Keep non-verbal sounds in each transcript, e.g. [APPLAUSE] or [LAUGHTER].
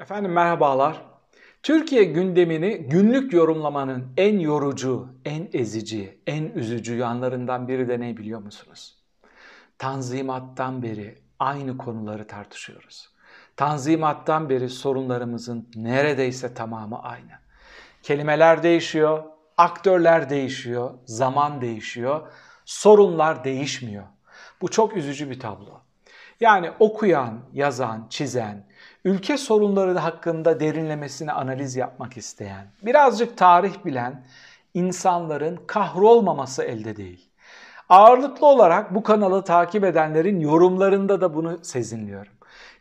Efendim merhabalar. Türkiye gündemini günlük yorumlamanın en yorucu, en ezici, en üzücü yanlarından biri de ne biliyor musunuz? Tanzimattan beri aynı konuları tartışıyoruz. Tanzimattan beri sorunlarımızın neredeyse tamamı aynı. Kelimeler değişiyor, aktörler değişiyor, zaman değişiyor, sorunlar değişmiyor. Bu çok üzücü bir tablo. Yani okuyan, yazan, çizen, ülke sorunları hakkında derinlemesine analiz yapmak isteyen, birazcık tarih bilen insanların kahrolmaması elde değil. Ağırlıklı olarak bu kanalı takip edenlerin yorumlarında da bunu sezinliyorum.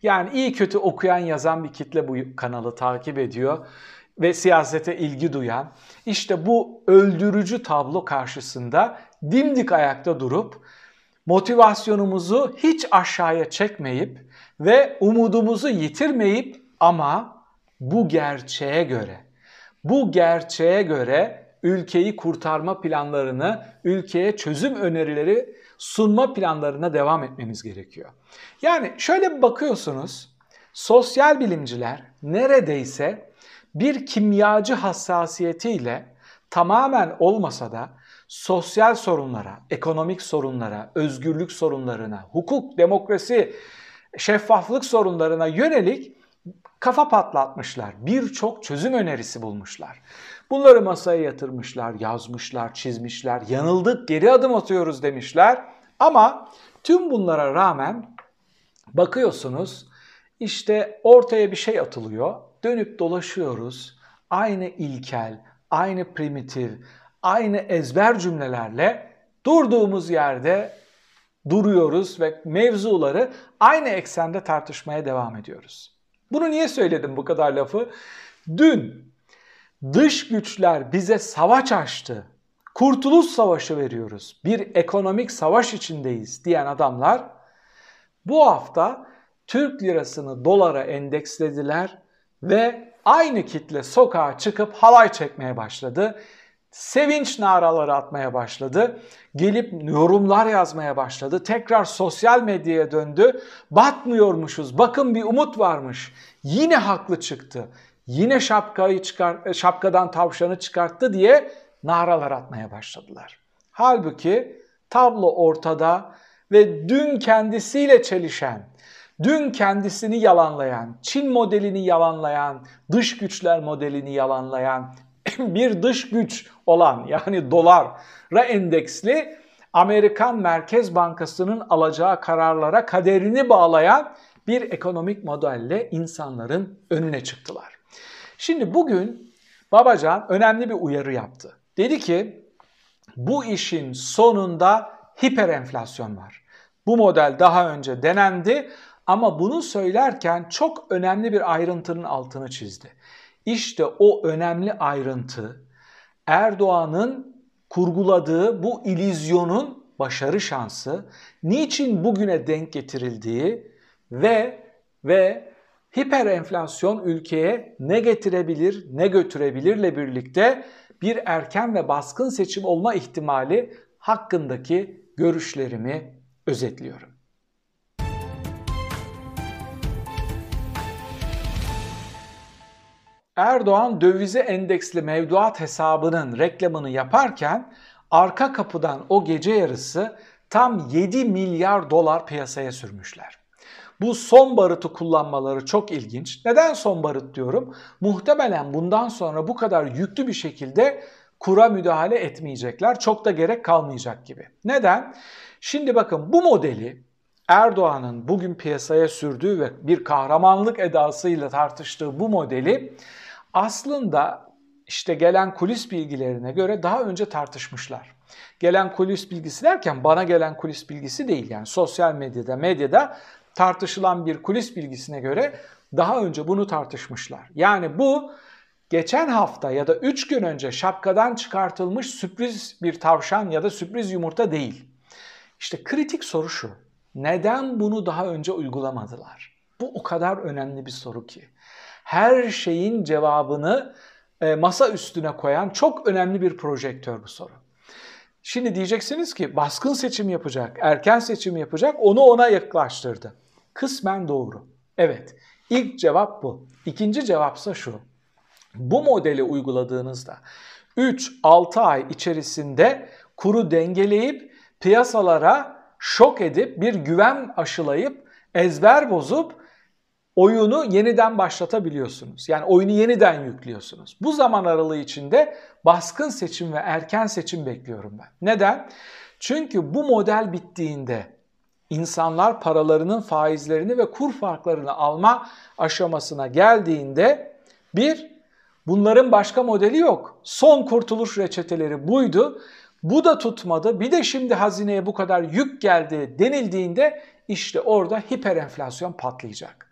Yani iyi kötü okuyan yazan bir kitle bu kanalı takip ediyor ve siyasete ilgi duyan işte bu öldürücü tablo karşısında dimdik ayakta durup motivasyonumuzu hiç aşağıya çekmeyip ve umudumuzu yitirmeyip ama bu gerçeğe göre, bu gerçeğe göre ülkeyi kurtarma planlarını, ülkeye çözüm önerileri sunma planlarına devam etmemiz gerekiyor. Yani şöyle bakıyorsunuz, sosyal bilimciler neredeyse bir kimyacı hassasiyetiyle tamamen olmasa da sosyal sorunlara, ekonomik sorunlara, özgürlük sorunlarına, hukuk, demokrasi, şeffaflık sorunlarına yönelik kafa patlatmışlar. Birçok çözüm önerisi bulmuşlar. Bunları masaya yatırmışlar, yazmışlar, çizmişler, yanıldık, geri adım atıyoruz demişler. Ama tüm bunlara rağmen bakıyorsunuz işte ortaya bir şey atılıyor, dönüp dolaşıyoruz. Aynı ilkel, aynı primitif, aynı ezber cümlelerle durduğumuz yerde duruyoruz ve mevzuları aynı eksende tartışmaya devam ediyoruz. Bunu niye söyledim bu kadar lafı? Dün dış güçler bize savaş açtı. Kurtuluş savaşı veriyoruz. Bir ekonomik savaş içindeyiz diyen adamlar bu hafta Türk lirasını dolara endekslediler ve aynı kitle sokağa çıkıp halay çekmeye başladı sevinç naraları atmaya başladı. Gelip yorumlar yazmaya başladı. Tekrar sosyal medyaya döndü. Batmıyormuşuz. Bakın bir umut varmış. Yine haklı çıktı. Yine şapkayı çıkar, şapkadan tavşanı çıkarttı diye naralar atmaya başladılar. Halbuki tablo ortada ve dün kendisiyle çelişen, dün kendisini yalanlayan, Çin modelini yalanlayan, dış güçler modelini yalanlayan, [CLEARS THROAT] bir dış güç olan yani dolara endeksli Amerikan Merkez Bankası'nın alacağı kararlara kaderini bağlayan bir ekonomik modelle insanların önüne çıktılar. Şimdi bugün Babacan önemli bir uyarı yaptı. Dedi ki bu işin sonunda hiper enflasyon var. Bu model daha önce denendi ama bunu söylerken çok önemli bir ayrıntının altını çizdi. İşte o önemli ayrıntı Erdoğan'ın kurguladığı bu ilizyonun başarı şansı, niçin bugüne denk getirildiği ve ve hiper enflasyon ülkeye ne getirebilir, ne götürebilirle birlikte bir erken ve baskın seçim olma ihtimali hakkındaki görüşlerimi özetliyorum. Erdoğan dövize endeksli mevduat hesabının reklamını yaparken arka kapıdan o gece yarısı tam 7 milyar dolar piyasaya sürmüşler. Bu son barıtı kullanmaları çok ilginç. Neden son barıt diyorum? Muhtemelen bundan sonra bu kadar yüklü bir şekilde kura müdahale etmeyecekler. Çok da gerek kalmayacak gibi. Neden? Şimdi bakın bu modeli Erdoğan'ın bugün piyasaya sürdüğü ve bir kahramanlık edasıyla tartıştığı bu modeli aslında işte gelen kulis bilgilerine göre daha önce tartışmışlar. Gelen kulis bilgisi derken bana gelen kulis bilgisi değil yani sosyal medyada, medyada tartışılan bir kulis bilgisine göre daha önce bunu tartışmışlar. Yani bu geçen hafta ya da 3 gün önce şapkadan çıkartılmış sürpriz bir tavşan ya da sürpriz yumurta değil. İşte kritik soru şu. Neden bunu daha önce uygulamadılar? Bu o kadar önemli bir soru ki her şeyin cevabını e, masa üstüne koyan çok önemli bir projektör bu soru. Şimdi diyeceksiniz ki baskın seçim yapacak, erken seçim yapacak, onu ona yaklaştırdı. Kısmen doğru. Evet, İlk cevap bu. İkinci cevapsa şu. Bu modeli uyguladığınızda 3-6 ay içerisinde kuru dengeleyip piyasalara şok edip bir güven aşılayıp ezber bozup oyunu yeniden başlatabiliyorsunuz. Yani oyunu yeniden yüklüyorsunuz. Bu zaman aralığı içinde baskın seçim ve erken seçim bekliyorum ben. Neden? Çünkü bu model bittiğinde insanlar paralarının faizlerini ve kur farklarını alma aşamasına geldiğinde bir bunların başka modeli yok. Son kurtuluş reçeteleri buydu. Bu da tutmadı. Bir de şimdi hazineye bu kadar yük geldi denildiğinde işte orada hiper enflasyon patlayacak.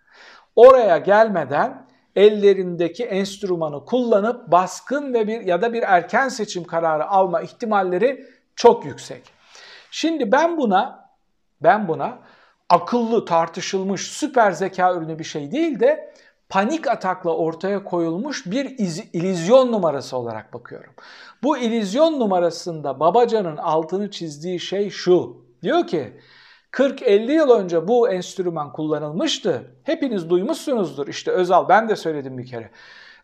Oraya gelmeden ellerindeki enstrümanı kullanıp baskın ve bir ya da bir erken seçim kararı alma ihtimalleri çok yüksek. Şimdi ben buna ben buna akıllı, tartışılmış, süper zeka ürünü bir şey değil de panik atakla ortaya koyulmuş bir ilizyon numarası olarak bakıyorum. Bu ilizyon numarasında Babacan'ın altını çizdiği şey şu. Diyor ki 40-50 yıl önce bu enstrüman kullanılmıştı. Hepiniz duymuşsunuzdur. İşte Özal ben de söyledim bir kere.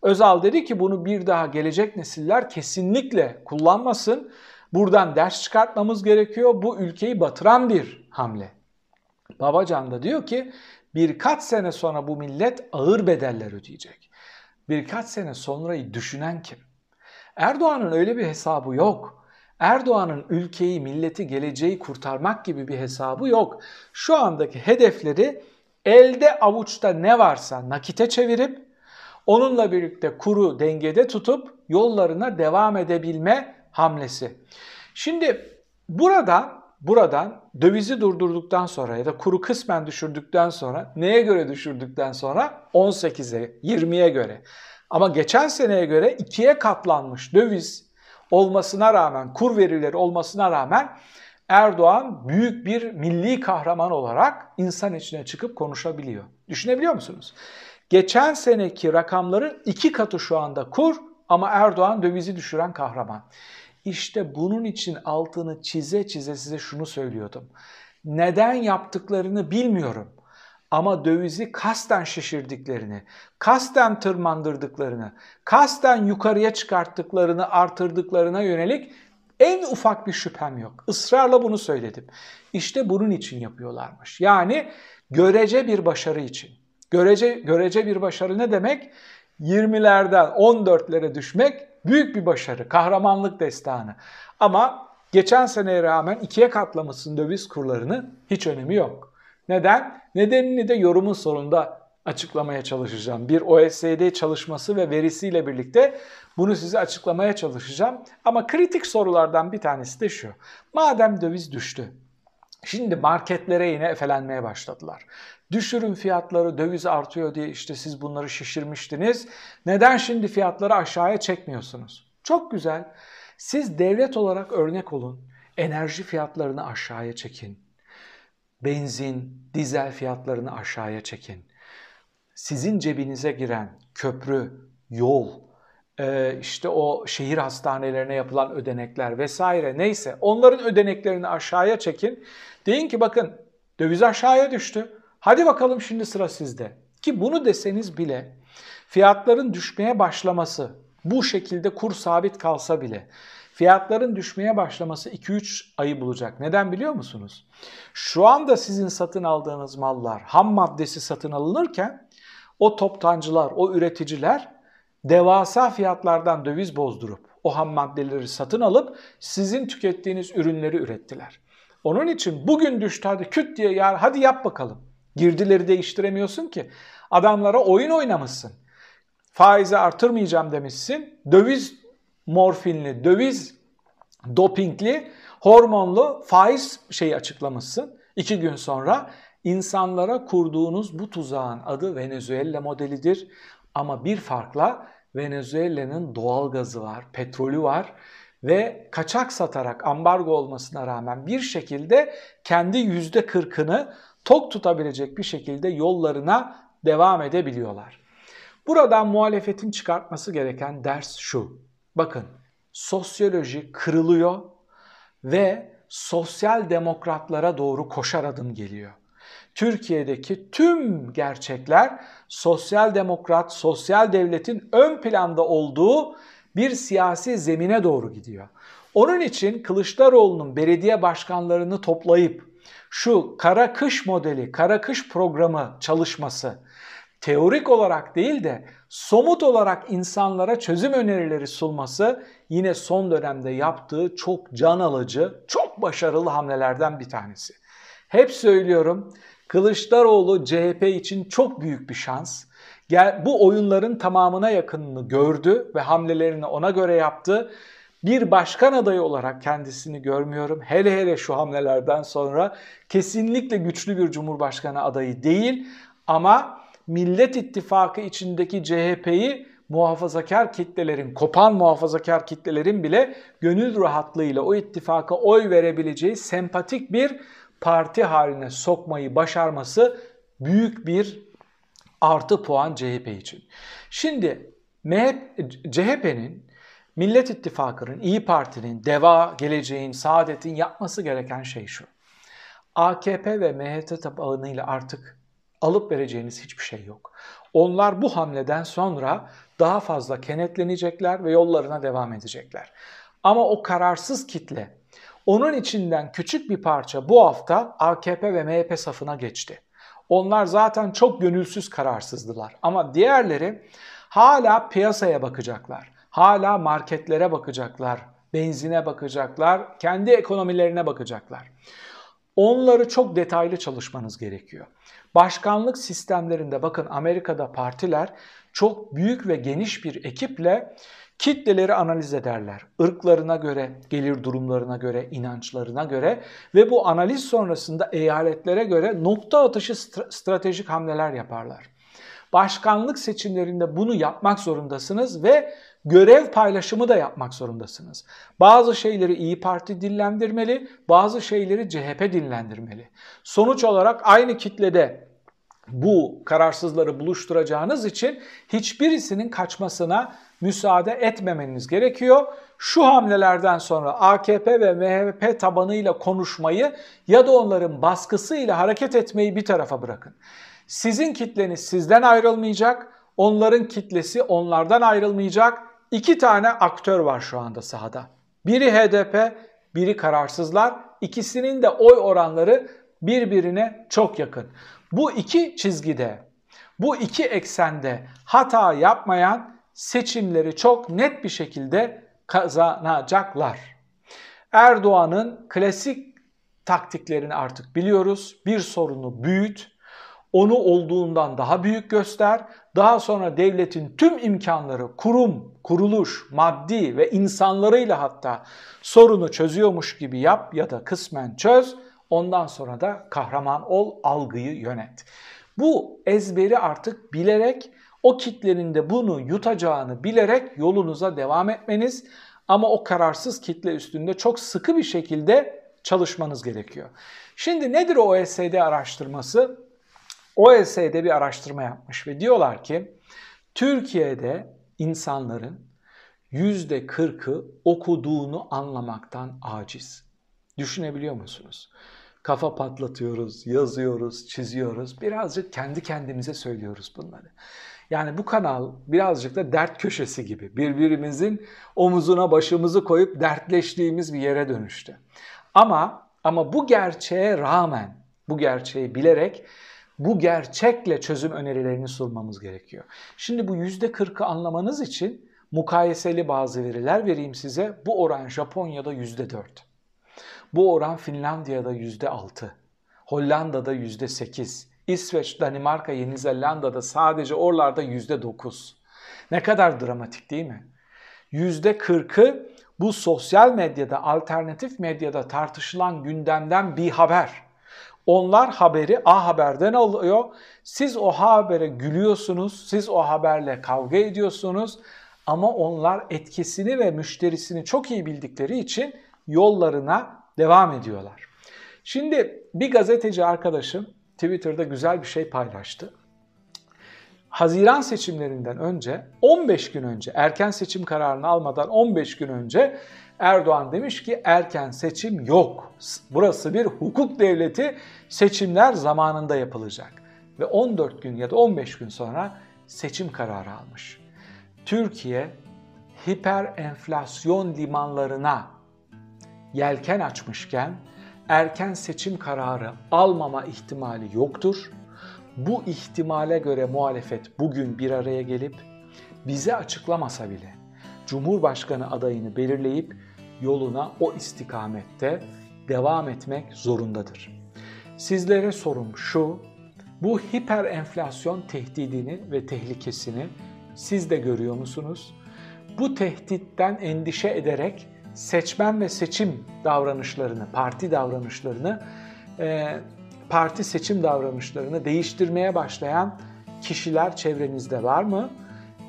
Özal dedi ki bunu bir daha gelecek nesiller kesinlikle kullanmasın. Buradan ders çıkartmamız gerekiyor. Bu ülkeyi batıran bir hamle. Babacan da diyor ki birkaç sene sonra bu millet ağır bedeller ödeyecek. Birkaç sene sonrayı düşünen kim? Erdoğan'ın öyle bir hesabı yok. Erdoğan'ın ülkeyi, milleti, geleceği kurtarmak gibi bir hesabı yok. Şu andaki hedefleri elde avuçta ne varsa nakite çevirip onunla birlikte kuru dengede tutup yollarına devam edebilme hamlesi. Şimdi burada buradan dövizi durdurduktan sonra ya da kuru kısmen düşürdükten sonra neye göre düşürdükten sonra 18'e 20'ye göre ama geçen seneye göre ikiye katlanmış döviz olmasına rağmen, kur verileri olmasına rağmen Erdoğan büyük bir milli kahraman olarak insan içine çıkıp konuşabiliyor. Düşünebiliyor musunuz? Geçen seneki rakamların iki katı şu anda kur ama Erdoğan dövizi düşüren kahraman. İşte bunun için altını çize çize size şunu söylüyordum. Neden yaptıklarını bilmiyorum. Ama dövizi kasten şişirdiklerini, kasten tırmandırdıklarını, kasten yukarıya çıkarttıklarını, artırdıklarına yönelik en ufak bir şüphem yok. Israrla bunu söyledim. İşte bunun için yapıyorlarmış. Yani görece bir başarı için. Görece, görece bir başarı ne demek? 20'lerden 14'lere düşmek büyük bir başarı, kahramanlık destanı. Ama geçen seneye rağmen ikiye katlamasının döviz kurlarını hiç önemi yok. Neden? Nedenini de yorumun sonunda açıklamaya çalışacağım. Bir OECD çalışması ve verisiyle birlikte bunu size açıklamaya çalışacağım. Ama kritik sorulardan bir tanesi de şu. Madem döviz düştü, şimdi marketlere yine efelenmeye başladılar. Düşürün fiyatları döviz artıyor diye işte siz bunları şişirmiştiniz. Neden şimdi fiyatları aşağıya çekmiyorsunuz? Çok güzel. Siz devlet olarak örnek olun. Enerji fiyatlarını aşağıya çekin benzin, dizel fiyatlarını aşağıya çekin. Sizin cebinize giren köprü, yol, e, işte o şehir hastanelerine yapılan ödenekler vesaire neyse onların ödeneklerini aşağıya çekin. Deyin ki bakın döviz aşağıya düştü. Hadi bakalım şimdi sıra sizde. Ki bunu deseniz bile fiyatların düşmeye başlaması bu şekilde kur sabit kalsa bile fiyatların düşmeye başlaması 2-3 ayı bulacak. Neden biliyor musunuz? Şu anda sizin satın aldığınız mallar ham maddesi satın alınırken o toptancılar, o üreticiler devasa fiyatlardan döviz bozdurup o ham maddeleri satın alıp sizin tükettiğiniz ürünleri ürettiler. Onun için bugün düştü hadi küt diye yar hadi yap bakalım. Girdileri değiştiremiyorsun ki. Adamlara oyun oynamışsın. Faizi artırmayacağım demişsin. Döviz morfinli, döviz dopingli, hormonlu faiz şeyi açıklamışsın. İki gün sonra insanlara kurduğunuz bu tuzağın adı Venezuela modelidir. Ama bir farkla Venezuela'nın doğal gazı var, petrolü var ve kaçak satarak ambargo olmasına rağmen bir şekilde kendi yüzde kırkını tok tutabilecek bir şekilde yollarına devam edebiliyorlar. Buradan muhalefetin çıkartması gereken ders şu. Bakın sosyoloji kırılıyor ve sosyal demokratlara doğru koşar adım geliyor. Türkiye'deki tüm gerçekler sosyal demokrat, sosyal devletin ön planda olduğu bir siyasi zemine doğru gidiyor. Onun için Kılıçdaroğlu'nun belediye başkanlarını toplayıp şu kara kış modeli, kara kış programı çalışması teorik olarak değil de somut olarak insanlara çözüm önerileri sunması yine son dönemde yaptığı çok can alıcı, çok başarılı hamlelerden bir tanesi. Hep söylüyorum Kılıçdaroğlu CHP için çok büyük bir şans. Bu oyunların tamamına yakınını gördü ve hamlelerini ona göre yaptı. Bir başkan adayı olarak kendisini görmüyorum. Hele hele şu hamlelerden sonra kesinlikle güçlü bir cumhurbaşkanı adayı değil ama Millet İttifakı içindeki CHP'yi muhafazakar kitlelerin, kopan muhafazakar kitlelerin bile gönül rahatlığıyla o ittifaka oy verebileceği sempatik bir parti haline sokmayı başarması büyük bir artı puan CHP için. Şimdi CHP'nin, Millet İttifakı'nın, İyi Parti'nin, DEVA, Geleceğin, Saadet'in yapması gereken şey şu. AKP ve MHP tabanıyla artık alıp vereceğiniz hiçbir şey yok. Onlar bu hamleden sonra daha fazla kenetlenecekler ve yollarına devam edecekler. Ama o kararsız kitle, onun içinden küçük bir parça bu hafta AKP ve MHP safına geçti. Onlar zaten çok gönülsüz kararsızdılar. Ama diğerleri hala piyasaya bakacaklar. Hala marketlere bakacaklar, benzine bakacaklar, kendi ekonomilerine bakacaklar. Onları çok detaylı çalışmanız gerekiyor. Başkanlık sistemlerinde bakın Amerika'da partiler çok büyük ve geniş bir ekiple kitleleri analiz ederler. Irklarına göre, gelir durumlarına göre, inançlarına göre ve bu analiz sonrasında eyaletlere göre nokta atışı stratejik hamleler yaparlar. Başkanlık seçimlerinde bunu yapmak zorundasınız ve görev paylaşımı da yapmak zorundasınız. Bazı şeyleri İyi Parti dillendirmeli, bazı şeyleri CHP dillendirmeli. Sonuç olarak aynı kitlede bu kararsızları buluşturacağınız için hiçbirisinin kaçmasına müsaade etmemeniz gerekiyor. Şu hamlelerden sonra AKP ve MHP tabanıyla konuşmayı ya da onların baskısıyla hareket etmeyi bir tarafa bırakın. Sizin kitleniz sizden ayrılmayacak, onların kitlesi onlardan ayrılmayacak. İki tane aktör var şu anda sahada. Biri HDP, biri kararsızlar. İkisinin de oy oranları birbirine çok yakın. Bu iki çizgide, bu iki eksende hata yapmayan seçimleri çok net bir şekilde kazanacaklar. Erdoğan'ın klasik taktiklerini artık biliyoruz. Bir sorunu büyüt, onu olduğundan daha büyük göster. Daha sonra devletin tüm imkanları, kurum, kuruluş, maddi ve insanlarıyla hatta sorunu çözüyormuş gibi yap ya da kısmen çöz. Ondan sonra da kahraman ol, algıyı yönet. Bu ezberi artık bilerek o kitlenin de bunu yutacağını bilerek yolunuza devam etmeniz ama o kararsız kitle üstünde çok sıkı bir şekilde çalışmanız gerekiyor. Şimdi nedir o OECD araştırması? OECD bir araştırma yapmış ve diyorlar ki Türkiye'de insanların %40'ı okuduğunu anlamaktan aciz. Düşünebiliyor musunuz? Kafa patlatıyoruz, yazıyoruz, çiziyoruz. Birazcık kendi kendimize söylüyoruz bunları. Yani bu kanal birazcık da dert köşesi gibi. Birbirimizin omuzuna başımızı koyup dertleştiğimiz bir yere dönüştü. Ama ama bu gerçeğe rağmen, bu gerçeği bilerek bu gerçekle çözüm önerilerini sunmamız gerekiyor. Şimdi bu %40'ı anlamanız için mukayeseli bazı veriler vereyim size. Bu oran Japonya'da %4. Bu oran Finlandiya'da %6. Hollanda'da %8. İsveç, Danimarka, Yeni Zelanda'da sadece oralarda %9. Ne kadar dramatik değil mi? %40'ı bu sosyal medyada, alternatif medyada tartışılan gündemden bir haber. Onlar haberi A Haber'den alıyor. Siz o habere gülüyorsunuz, siz o haberle kavga ediyorsunuz ama onlar etkisini ve müşterisini çok iyi bildikleri için yollarına devam ediyorlar. Şimdi bir gazeteci arkadaşım Twitter'da güzel bir şey paylaştı. Haziran seçimlerinden önce 15 gün önce erken seçim kararını almadan 15 gün önce Erdoğan demiş ki erken seçim yok. Burası bir hukuk devleti. Seçimler zamanında yapılacak. Ve 14 gün ya da 15 gün sonra seçim kararı almış. Türkiye hiper enflasyon limanlarına yelken açmışken erken seçim kararı almama ihtimali yoktur. Bu ihtimale göre muhalefet bugün bir araya gelip bize açıklamasa bile Cumhurbaşkanı adayını belirleyip yoluna o istikamette devam etmek zorundadır. Sizlere sorum şu, bu hiper enflasyon tehdidini ve tehlikesini siz de görüyor musunuz? Bu tehditten endişe ederek seçmen ve seçim davranışlarını, parti davranışlarını, e, parti seçim davranışlarını değiştirmeye başlayan kişiler çevrenizde var mı?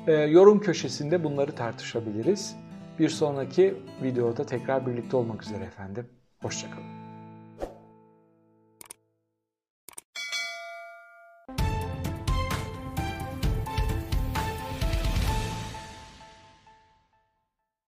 E, yorum köşesinde bunları tartışabiliriz. Bir sonraki videoda tekrar birlikte olmak üzere efendim. Hoşçakalın.